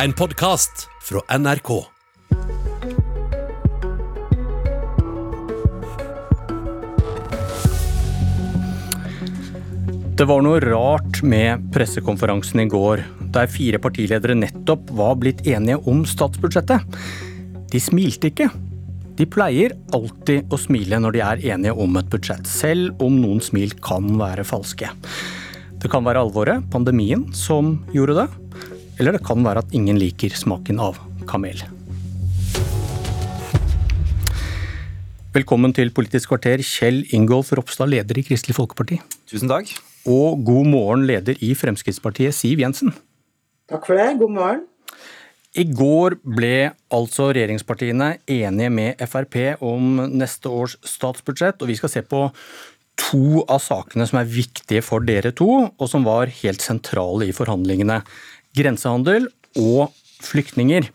En podkast fra NRK. Det var noe rart med pressekonferansen i går, der fire partiledere nettopp var blitt enige om statsbudsjettet. De smilte ikke. De pleier alltid å smile når de er enige om et budsjett, selv om noen smil kan være falske. Det kan være alvoret, pandemien, som gjorde det. Eller det kan være at ingen liker smaken av kamel. Velkommen til Politisk kvarter, Kjell Ingolf Ropstad, leder i Kristelig Folkeparti. Tusen takk. Og god morgen, leder i Fremskrittspartiet, Siv Jensen. Takk for det. God morgen. I går ble altså regjeringspartiene enige med Frp om neste års statsbudsjett, og vi skal se på to av sakene som er viktige for dere to, og som var helt sentrale i forhandlingene. Grensehandel og flyktninger.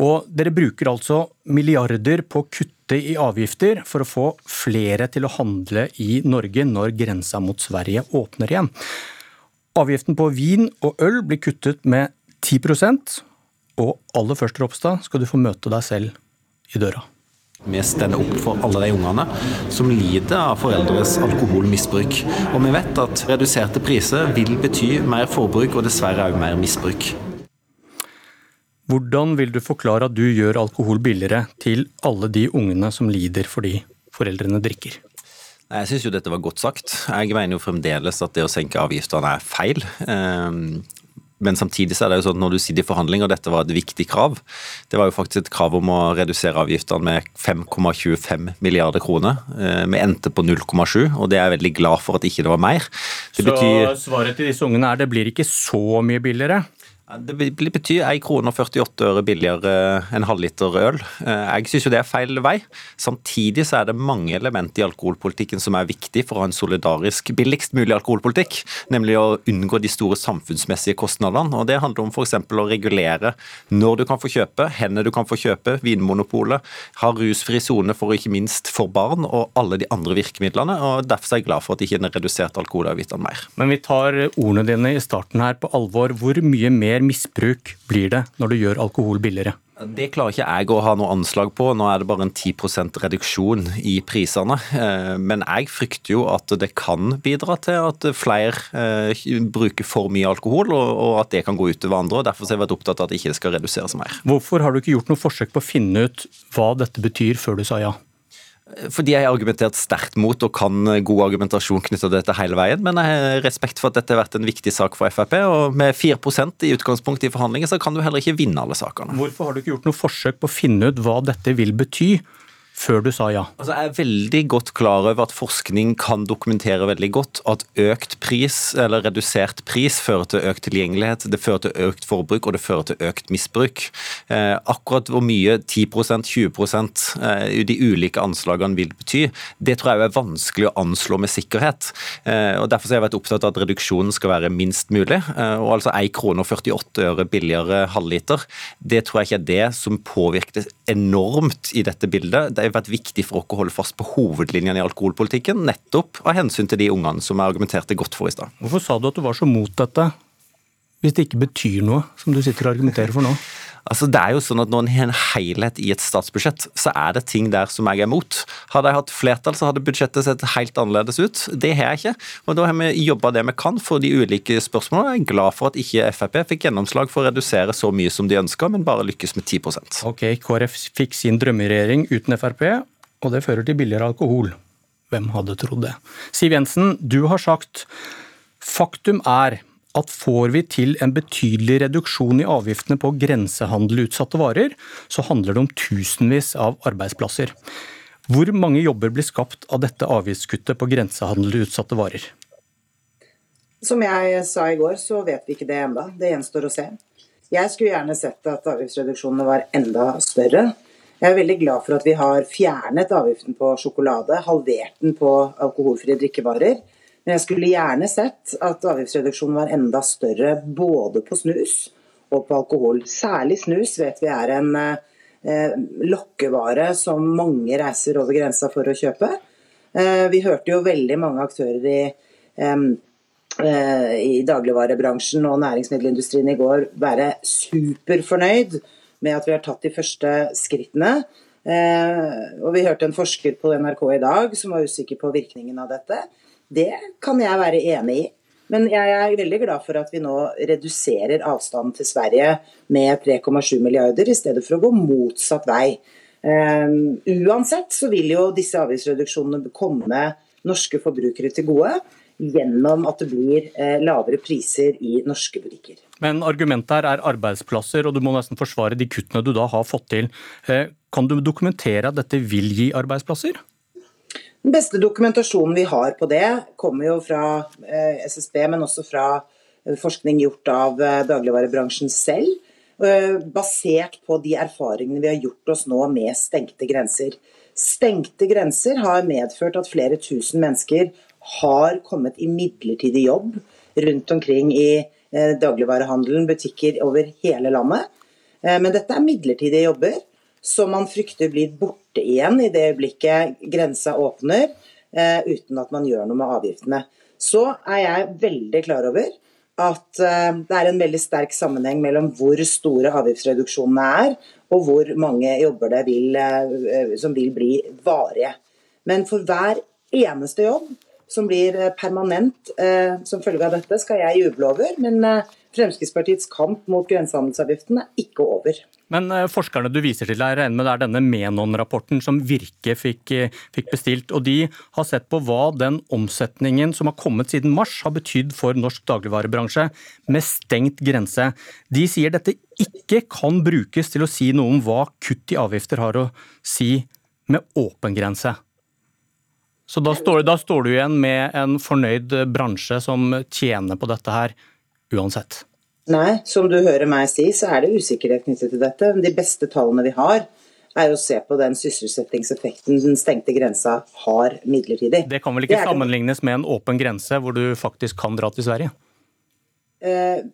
Og dere bruker altså milliarder på å kutte i avgifter for å få flere til å handle i Norge når grensa mot Sverige åpner igjen. Avgiften på vin og øl blir kuttet med 10% og aller først, Ropstad, skal du få møte deg selv i døra. Vi stender opp for alle de ungene som lider av foreldres alkoholmisbruk. Og vi vet at reduserte priser vil bety mer forbruk og dessverre også mer misbruk. Hvordan vil du forklare at du gjør alkohol billigere til alle de ungene som lider fordi foreldrene drikker? Jeg syns jo dette var godt sagt. Jeg mener jo fremdeles at det å senke avgiftene er feil. Men samtidig så er det jo sånn at når du sitter i forhandlinger, dette var et viktig krav. Det var jo faktisk et krav om å redusere avgiftene med 5,25 milliarder kroner. Ehm, vi endte på 0,7, og det er jeg veldig glad for at ikke det var mer. Det så betyr... svaret til disse ungene er det blir ikke så mye billigere? Det betyr 1 krone og 48 øre billigere en halvliter øl. Eh, jeg syns jo det er feil vei. Samtidig så er det mange element i alkoholpolitikken som er viktig for å ha en solidarisk, billigst mulig alkoholpolitikk. Nemlig å unngå de store samfunnsmessige kostnadene. og Det handler om f.eks. å regulere når du kan få kjøpe, hender du kan få kjøpe, Vinmonopolet, ha rusfri sone for ikke minst for barn, og alle de andre virkemidlene. og Derfor er jeg glad for at ikke er redusert alkoholavgiftene mer. Men vi tar ordene dine i starten her på alvor. Hvor mye mer mer misbruk blir det når du gjør alkohol billigere? Det klarer ikke jeg å ha noe anslag på. Nå er det bare en 10% reduksjon i prisene. Eh, men jeg frykter jo at det kan bidra til at flere eh, bruker for mye alkohol, og at det kan gå utover andre. og Derfor har jeg vært opptatt av at det ikke skal reduseres mer. Hvorfor har du ikke gjort noe forsøk på å finne ut hva dette betyr, før du sa ja? Fordi jeg har argumentert sterkt mot og kan god argumentasjon knyttet til dette hele veien. Men jeg har respekt for at dette har vært en viktig sak for Frp. Og med 4% i utgangspunkt i forhandlinger, så kan du heller ikke vinne alle sakene. Hvorfor har du ikke gjort noe forsøk på å finne ut hva dette vil bety? Før du sa ja? Altså, jeg er veldig godt klar over at forskning kan dokumentere veldig godt at økt pris, eller redusert pris, fører til økt tilgjengelighet, det fører til økt forbruk og det fører til økt misbruk. Eh, akkurat hvor mye 10% 20% eh, de ulike anslagene vil bety, det tror jeg er vanskelig å anslå med sikkerhet. Eh, og Derfor har jeg vært opptatt av at reduksjonen skal være minst mulig. Eh, og altså 1 krone og 48 øre billigere halvliter, det tror jeg ikke er det som påvirker enormt i dette bildet. Det har vært viktig for oss å holde fast på hovedlinjene i alkoholpolitikken, nettopp av hensyn til de ungene som jeg argumenterte godt for i stad. Hvorfor sa du at du var så mot dette, hvis det ikke betyr noe, som du sitter og argumenterer for nå? Altså, det er jo sånn at Når en har en helhet i et statsbudsjett, så er det ting der som jeg er mot. Hadde jeg hatt flertall, så hadde budsjettet sett helt annerledes ut. Det har jeg ikke. Og Da har vi jobba det vi kan for de ulike spørsmålene. Jeg er glad for at ikke Frp fikk gjennomslag for å redusere så mye som de ønska, men bare lykkes med 10% Ok, KrF fikk sin drømmeregjering uten Frp, og det fører til billigere alkohol. Hvem hadde trodd det? Siv Jensen, du har sagt faktum er at får vi til en betydelig reduksjon i avgiftene på grensehandelutsatte varer, så handler det om tusenvis av arbeidsplasser. Hvor mange jobber blir skapt av dette avgiftskuttet på grensehandelutsatte varer? Som jeg sa i går, så vet vi ikke det ennå. Det gjenstår å se. Jeg skulle gjerne sett at avgiftsreduksjonene var enda større. Jeg er veldig glad for at vi har fjernet avgiften på sjokolade, halvert den på alkoholfrie drikkevarer. Men jeg skulle gjerne sett at avgiftsreduksjonen var enda større både på snus og på alkohol. Særlig snus vet vi er en eh, lokkevare som mange reiser over grensa for å kjøpe. Eh, vi hørte jo veldig mange aktører i eh, i dagligvarebransjen og næringsmiddelindustrien i går være superfornøyd med at vi har tatt de første skrittene. Eh, og vi hørte en forsker på NRK i dag som var usikker på virkningen av dette. Det kan jeg være enig i. Men jeg er veldig glad for at vi nå reduserer avstanden til Sverige med 3,7 milliarder, i stedet for å gå motsatt vei. Um, uansett så vil jo disse avgiftsreduksjonene komme norske forbrukere til gode gjennom at det blir eh, lavere priser i norske butikker. Men argumentet her er arbeidsplasser, og du må nesten forsvare de kuttene du da har fått til. Eh, kan du dokumentere at dette vil gi arbeidsplasser? Den beste dokumentasjonen vi har på det, kommer jo fra eh, SSB, men også fra forskning gjort av dagligvarebransjen selv. Basert på de erfaringene vi har gjort oss nå med stengte grenser. Stengte grenser har medført at flere tusen mennesker har kommet i midlertidig jobb rundt omkring i eh, dagligvarehandelen, butikker over hele landet. Eh, men dette er midlertidige jobber som man frykter blir borte igjen i det øyeblikket grensa åpner, eh, uten at man gjør noe med avgiftene. Så er jeg veldig klar over at det er en veldig sterk sammenheng mellom hvor store avgiftsreduksjonene er, og hvor mange jobber det vil, som vil bli varige. Men for hver eneste jobb som blir eh, permanent eh, som følge av dette, skal jeg juble over. Men eh, Fremskrittspartiets kamp mot grensehandelsavgiften er ikke over. Men forskerne du viser til, jeg regner med det er denne Menon-rapporten som Virke fikk, fikk, bestilt. og De har sett på hva den omsetningen som har kommet siden mars har betydd for norsk dagligvarebransje med stengt grense. De sier dette ikke kan brukes til å si noe om hva kutt i avgifter har å si med åpen grense. Så da står, da står, du igjen med en fornøyd bransje som tjener på dette her, uansett? Nei, som du hører meg si, så er det usikkerhet knyttet til dette. De beste tallene vi har, er å se på den sysselsettingseffekten den stengte grensa har midlertidig. Det kan vel ikke sammenlignes med en åpen grense, hvor du faktisk kan dra til Sverige? Eh,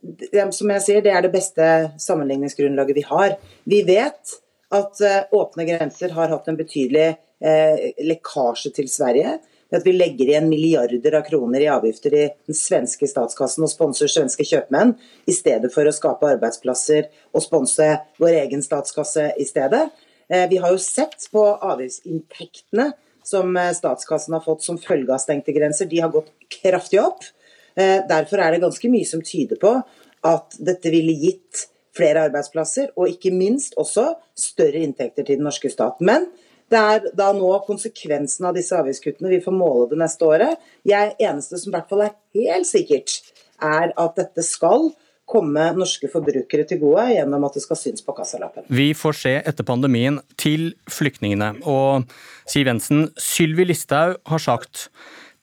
som jeg sier, det er det beste sammenligningsgrunnlaget vi har. Vi vet at eh, åpne grenser har hatt en betydelig eh, lekkasje til Sverige. At vi legger igjen milliarder av kroner i avgifter i den svenske statskassen og sponser svenske kjøpmenn, i stedet for å skape arbeidsplasser og sponse vår egen statskasse i stedet. Eh, vi har jo sett på avgiftsinntektene som eh, statskassen har fått som følge av stengte grenser. De har gått kraftig opp. Eh, derfor er det ganske mye som tyder på at dette ville gitt flere arbeidsplasser, og ikke minst også større inntekter til den norske stat. Men det er da nå konsekvensen av disse avgiftskuttene vi får måle det neste året. Jeg eneste som i hvert fall er helt sikkert, er at dette skal komme norske forbrukere til gode gjennom at det skal synes på kassalappen. Vi får se etter pandemien til flyktningene. Og Siv Jensen, Sylvi Listhaug har sagt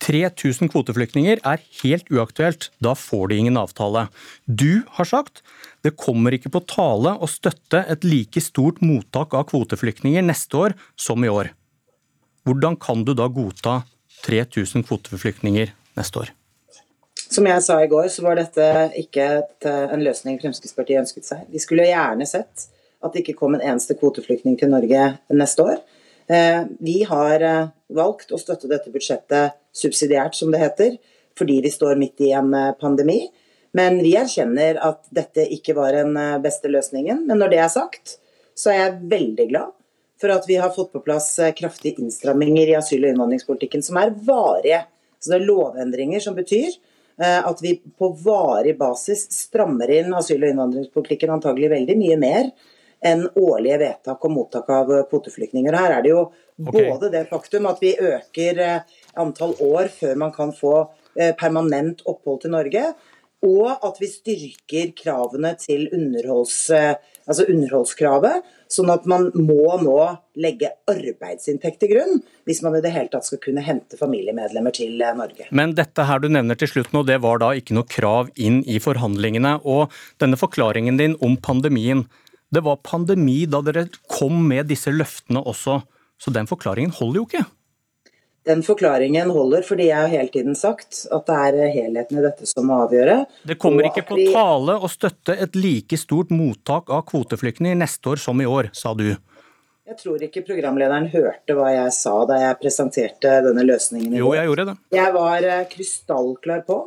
3000 kvoteflyktninger er helt uaktuelt, da får de ingen avtale. Du har sagt det kommer ikke på tale å støtte et like stort mottak av kvoteflyktninger neste år som i år. Hvordan kan du da godta 3000 kvoteflyktninger neste år? Som jeg sa i går, så var dette ikke en løsning Fremskrittspartiet ønsket seg. Vi skulle gjerne sett at det ikke kom en eneste kvoteflyktning til Norge neste år. Eh, vi har eh, valgt å støtte dette budsjettet subsidiært, som det heter, fordi vi står midt i en eh, pandemi. Men vi erkjenner at dette ikke var den beste løsningen. Men når det er sagt, så er jeg veldig glad for at vi har fått på plass kraftige innstramminger i asyl- og innvandringspolitikken som er varige. Så det er lovendringer som betyr at vi på varig basis strammer inn asyl- og innvandringspolitikken antagelig veldig mye mer enn årlige vedtak om mottak av kvoteflyktninger. Her er det jo okay. både det faktum at vi øker eh, antall år før man kan få eh, permanent opphold til Norge, og at vi styrker kravene til underholds, eh, altså underholdskravet, sånn at man må nå legge arbeidsinntekt til grunn hvis man i det hele tatt skal kunne hente familiemedlemmer til Norge. Men dette her du nevner til slutt nå, det var da ikke noe krav inn i forhandlingene. Og denne forklaringen din om pandemien, det var pandemi da dere kom med disse løftene også, så den forklaringen holder jo ikke. Den forklaringen holder fordi jeg har hele tiden sagt at det er helheten i dette som må avgjøre. Det kommer ikke på tale å støtte et like stort mottak av kvoteflyktninger neste år som i år, sa du. Jeg tror ikke programlederen hørte hva jeg sa da jeg presenterte denne løsningen Jo, jeg gjorde det. Jeg var eh, krystallklar på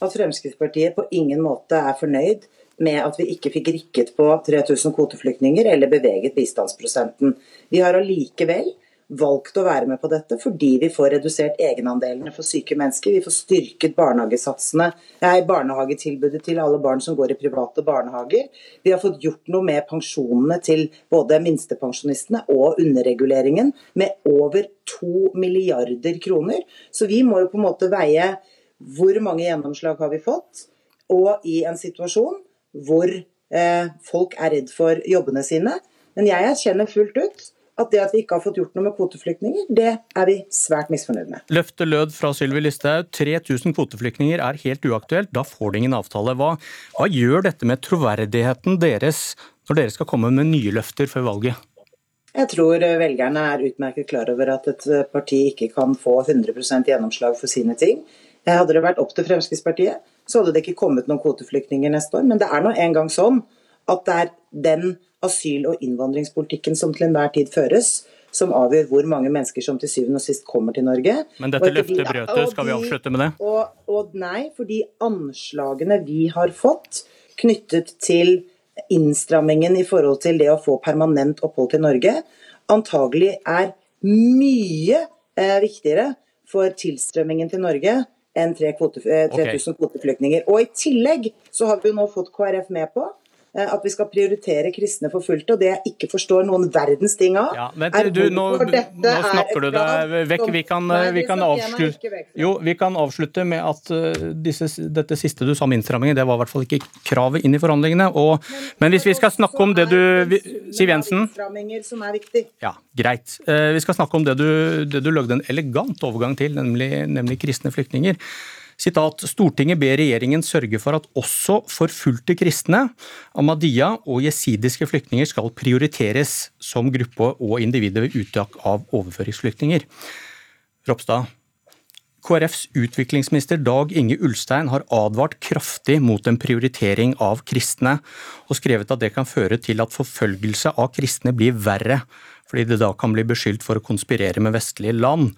at Fremskrittspartiet på ingen måte er fornøyd med at vi ikke fikk rikket på 3000 kvoteflyktninger eller beveget bistandsprosenten. Vi har allikevel valgt å være med på dette fordi vi får redusert egenandelene for syke mennesker. Vi får styrket barnehagesatsene, nei, barnehagetilbudet til alle barn som går i private barnehager. Vi har fått gjort noe med pensjonene til både minstepensjonistene og underreguleringen med over to milliarder kroner. Så vi må jo på en måte veie hvor mange gjennomslag har vi fått, og i en situasjon hvor eh, folk er redd for jobbene sine. Men jeg erkjenner fullt ut at det at vi ikke har fått gjort noe med kvoteflyktninger, det er vi svært misfornøyd med. Løftet lød fra Sylvi Listhaug 3000 kvoteflyktninger er helt uaktuelt, da får de ingen avtale. Hva, hva gjør dette med troverdigheten deres når dere skal komme med nye løfter før valget? Jeg tror velgerne er utmerket klar over at et parti ikke kan få 100% gjennomslag for sine ting. Hadde det vært opp til Fremskrittspartiet, så hadde det ikke kommet noen kvoteflyktninger neste år. Men det er nå engang sånn at det er den asyl- og innvandringspolitikken som til enhver tid føres, som avgjør hvor mange mennesker som til syvende og sist kommer til Norge. Men dette løftet brøt du, skal vi avslutte med det? Og, og nei, fordi anslagene vi har fått knyttet til innstrammingen i forhold til det å få permanent opphold til Norge, antagelig er mye eh, viktigere for tilstrømmingen til Norge enn 3000 okay. kvoteflyktninger. Og I tillegg så har vi jo nå fått KrF med på Eh, at vi skal prioritere kristne forfulgte. Og det jeg ikke forstår noen verdens ting av, ja, men, er du, nå, nå snakker du deg vekk. Vi kan, nei, vi, kan avslutte, jo, vi kan avslutte med at uh, disse, dette siste du sa om innstramminger, det var i hvert fall ikke kravet inn i forhandlingene. Og, men, hvis vi skal snakke om det du Siv Jensen? Ja, greit. Uh, vi skal snakke om det du, det du lagde en elegant overgang til, nemlig, nemlig kristne flyktninger. Sitat, Stortinget ber regjeringen sørge for at også forfulgte kristne, Ahmadiyya og jesidiske flyktninger skal prioriteres som gruppe og individer ved uttak av overføringsflyktninger. Ropstad, KrFs utviklingsminister Dag Inge Ulstein har advart kraftig mot en prioritering av kristne, og skrevet at det kan føre til at forfølgelse av kristne blir verre, fordi det da kan bli beskyldt for å konspirere med vestlige land.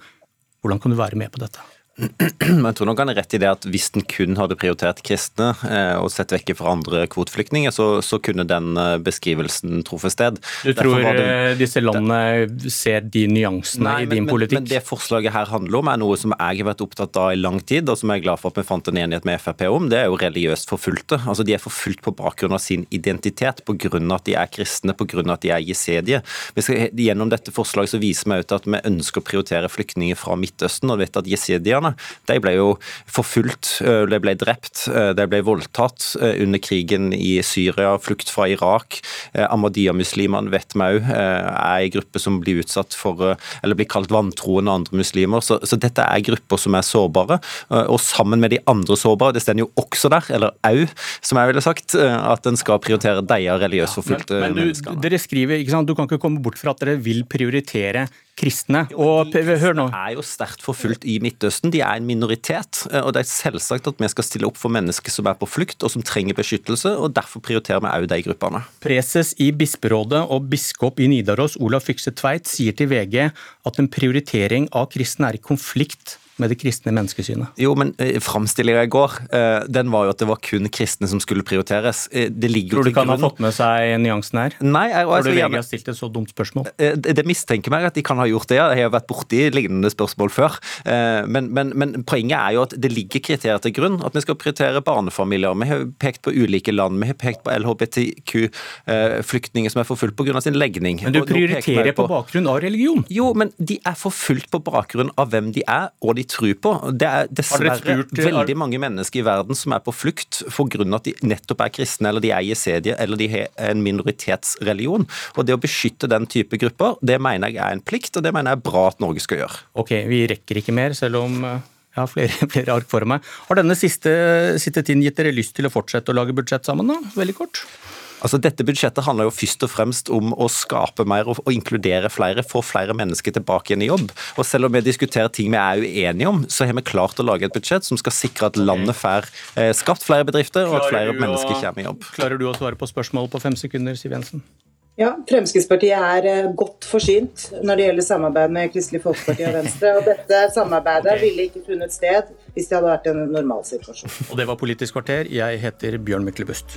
Hvordan kan du være med på dette? Jeg tror nok han er rett i det at hvis den kun hadde prioritert kristne eh, og sett vekk fra andre kvoteflyktninger, så, så, kunne den eh, beskrivelsen truffet sted. Du tror det, eh, disse landene ser de nyansene nei, i din men, politikk? Men, men det forslaget her handler om, er noe som jeg har vært opptatt av i lang tid, og som jeg er glad for at vi fant en enighet med Frp om. Det er jo religiøst forfulgte. Altså, de er forfulgt på bakgrunn av sin identitet, på grunn av at de er kristne, på grunn av at de er jesedie. Gjennom dette forslaget så viser vi ut at vi ønsker å prioritere flyktninger fra Midtøsten, og vet at jesediene. De ble jo forfulgt, eh, de ble drept, eh, de ble voldtatt eh, under krigen i Syria, flukt fra Irak. Ahmadiyya-muslimene vet vi òg er en gruppe som blir utsatt for, eller blir kalt vantroende andre muslimer. Så, så, dette er grupper som er sårbare. Og sammen med de andre sårbare, det står jo også der, eller au, som jeg ville sagt, at en skal prioritere de religiøst forfulgte ja, men, men du, Dere skriver, ikke sant, Du kan ikke komme bort fra at dere vil prioritere kristne. Og hør nå. Er jo sterkt forfulgt i Midtøsten. De er en minoritet. Eh, og det er selvsagt at vi skal stille opp for mennesker som er på flukt og som trenger beskyttelse, og derfor prioriterer vi òg de gruppene. Preses i Bisperådet og biskop i Nidaros, Olav Fykse Tveit, sier til VG at en prioritering av kristne er i konflikt med det kristne menneskesynet. Jo, men eh, framstillinga i går, eh, den var jo at det var kun kristne som skulle prioriteres. Eh, det ligger Tror du ikke han ha fått med seg nyansen her? Nei, jeg, Når du VG har stilt et så dumt spørsmål? Det, det mistenker meg at de kan ha gjort det, ja. jeg har vært borti lignende spørsmål før. Men, men, men, poenget er jo at det ligger kriterier til grunn, at vi skal prioritere barnefamilier. Vi har pekt på ulike land, vi har pekt på LHBTQ-flyktninger som er forfulgt pga. sin legning. Men du prioriterer på, på bakgrunn av religion? Jo, men de er forfulgt på bakgrunn av hvem de er, og de tror på. Det er dessverre veldig mange mennesker i verden som er på flukt pga. at de nettopp er kristne, eller de er jesedier, eller de har en minoritetsreligion. Og Det å beskytte den type grupper, det mener jeg er en plikt, og det mener jeg er bra at Norge skal gjøre. Ok, vi rekker ikke mer, selv om eh, jeg har flere, flere ark for meg. Har denne siste, siste tiden gitt dere lyst til å fortsette å lage budsjett sammen, da? Veldig kort. Altså, dette budsjettet handler jo først og fremst om å skape mer og, og inkludere flere, få flere mennesker tilbake igjen i jobb. Og selv om vi diskuterer ting vi er uenige om, så har vi klart å lage et budsjett som skal sikre at landet får eh, skapt flere bedrifter, og at flere mennesker kommer i jobb. Klarer du å svare på spørsmålet på fem sekunder, Siv Jensen? Ja, Fremskrittspartiet er eh, godt forsynt når det gjelder samarbeid med Kristelig Folkeparti og Venstre. Og dette samarbeidet ville ikke funnet sted hvis det hadde vært en normalsituasjon. Og det var Politisk kvarter. Jeg heter Bjørn Myklebust.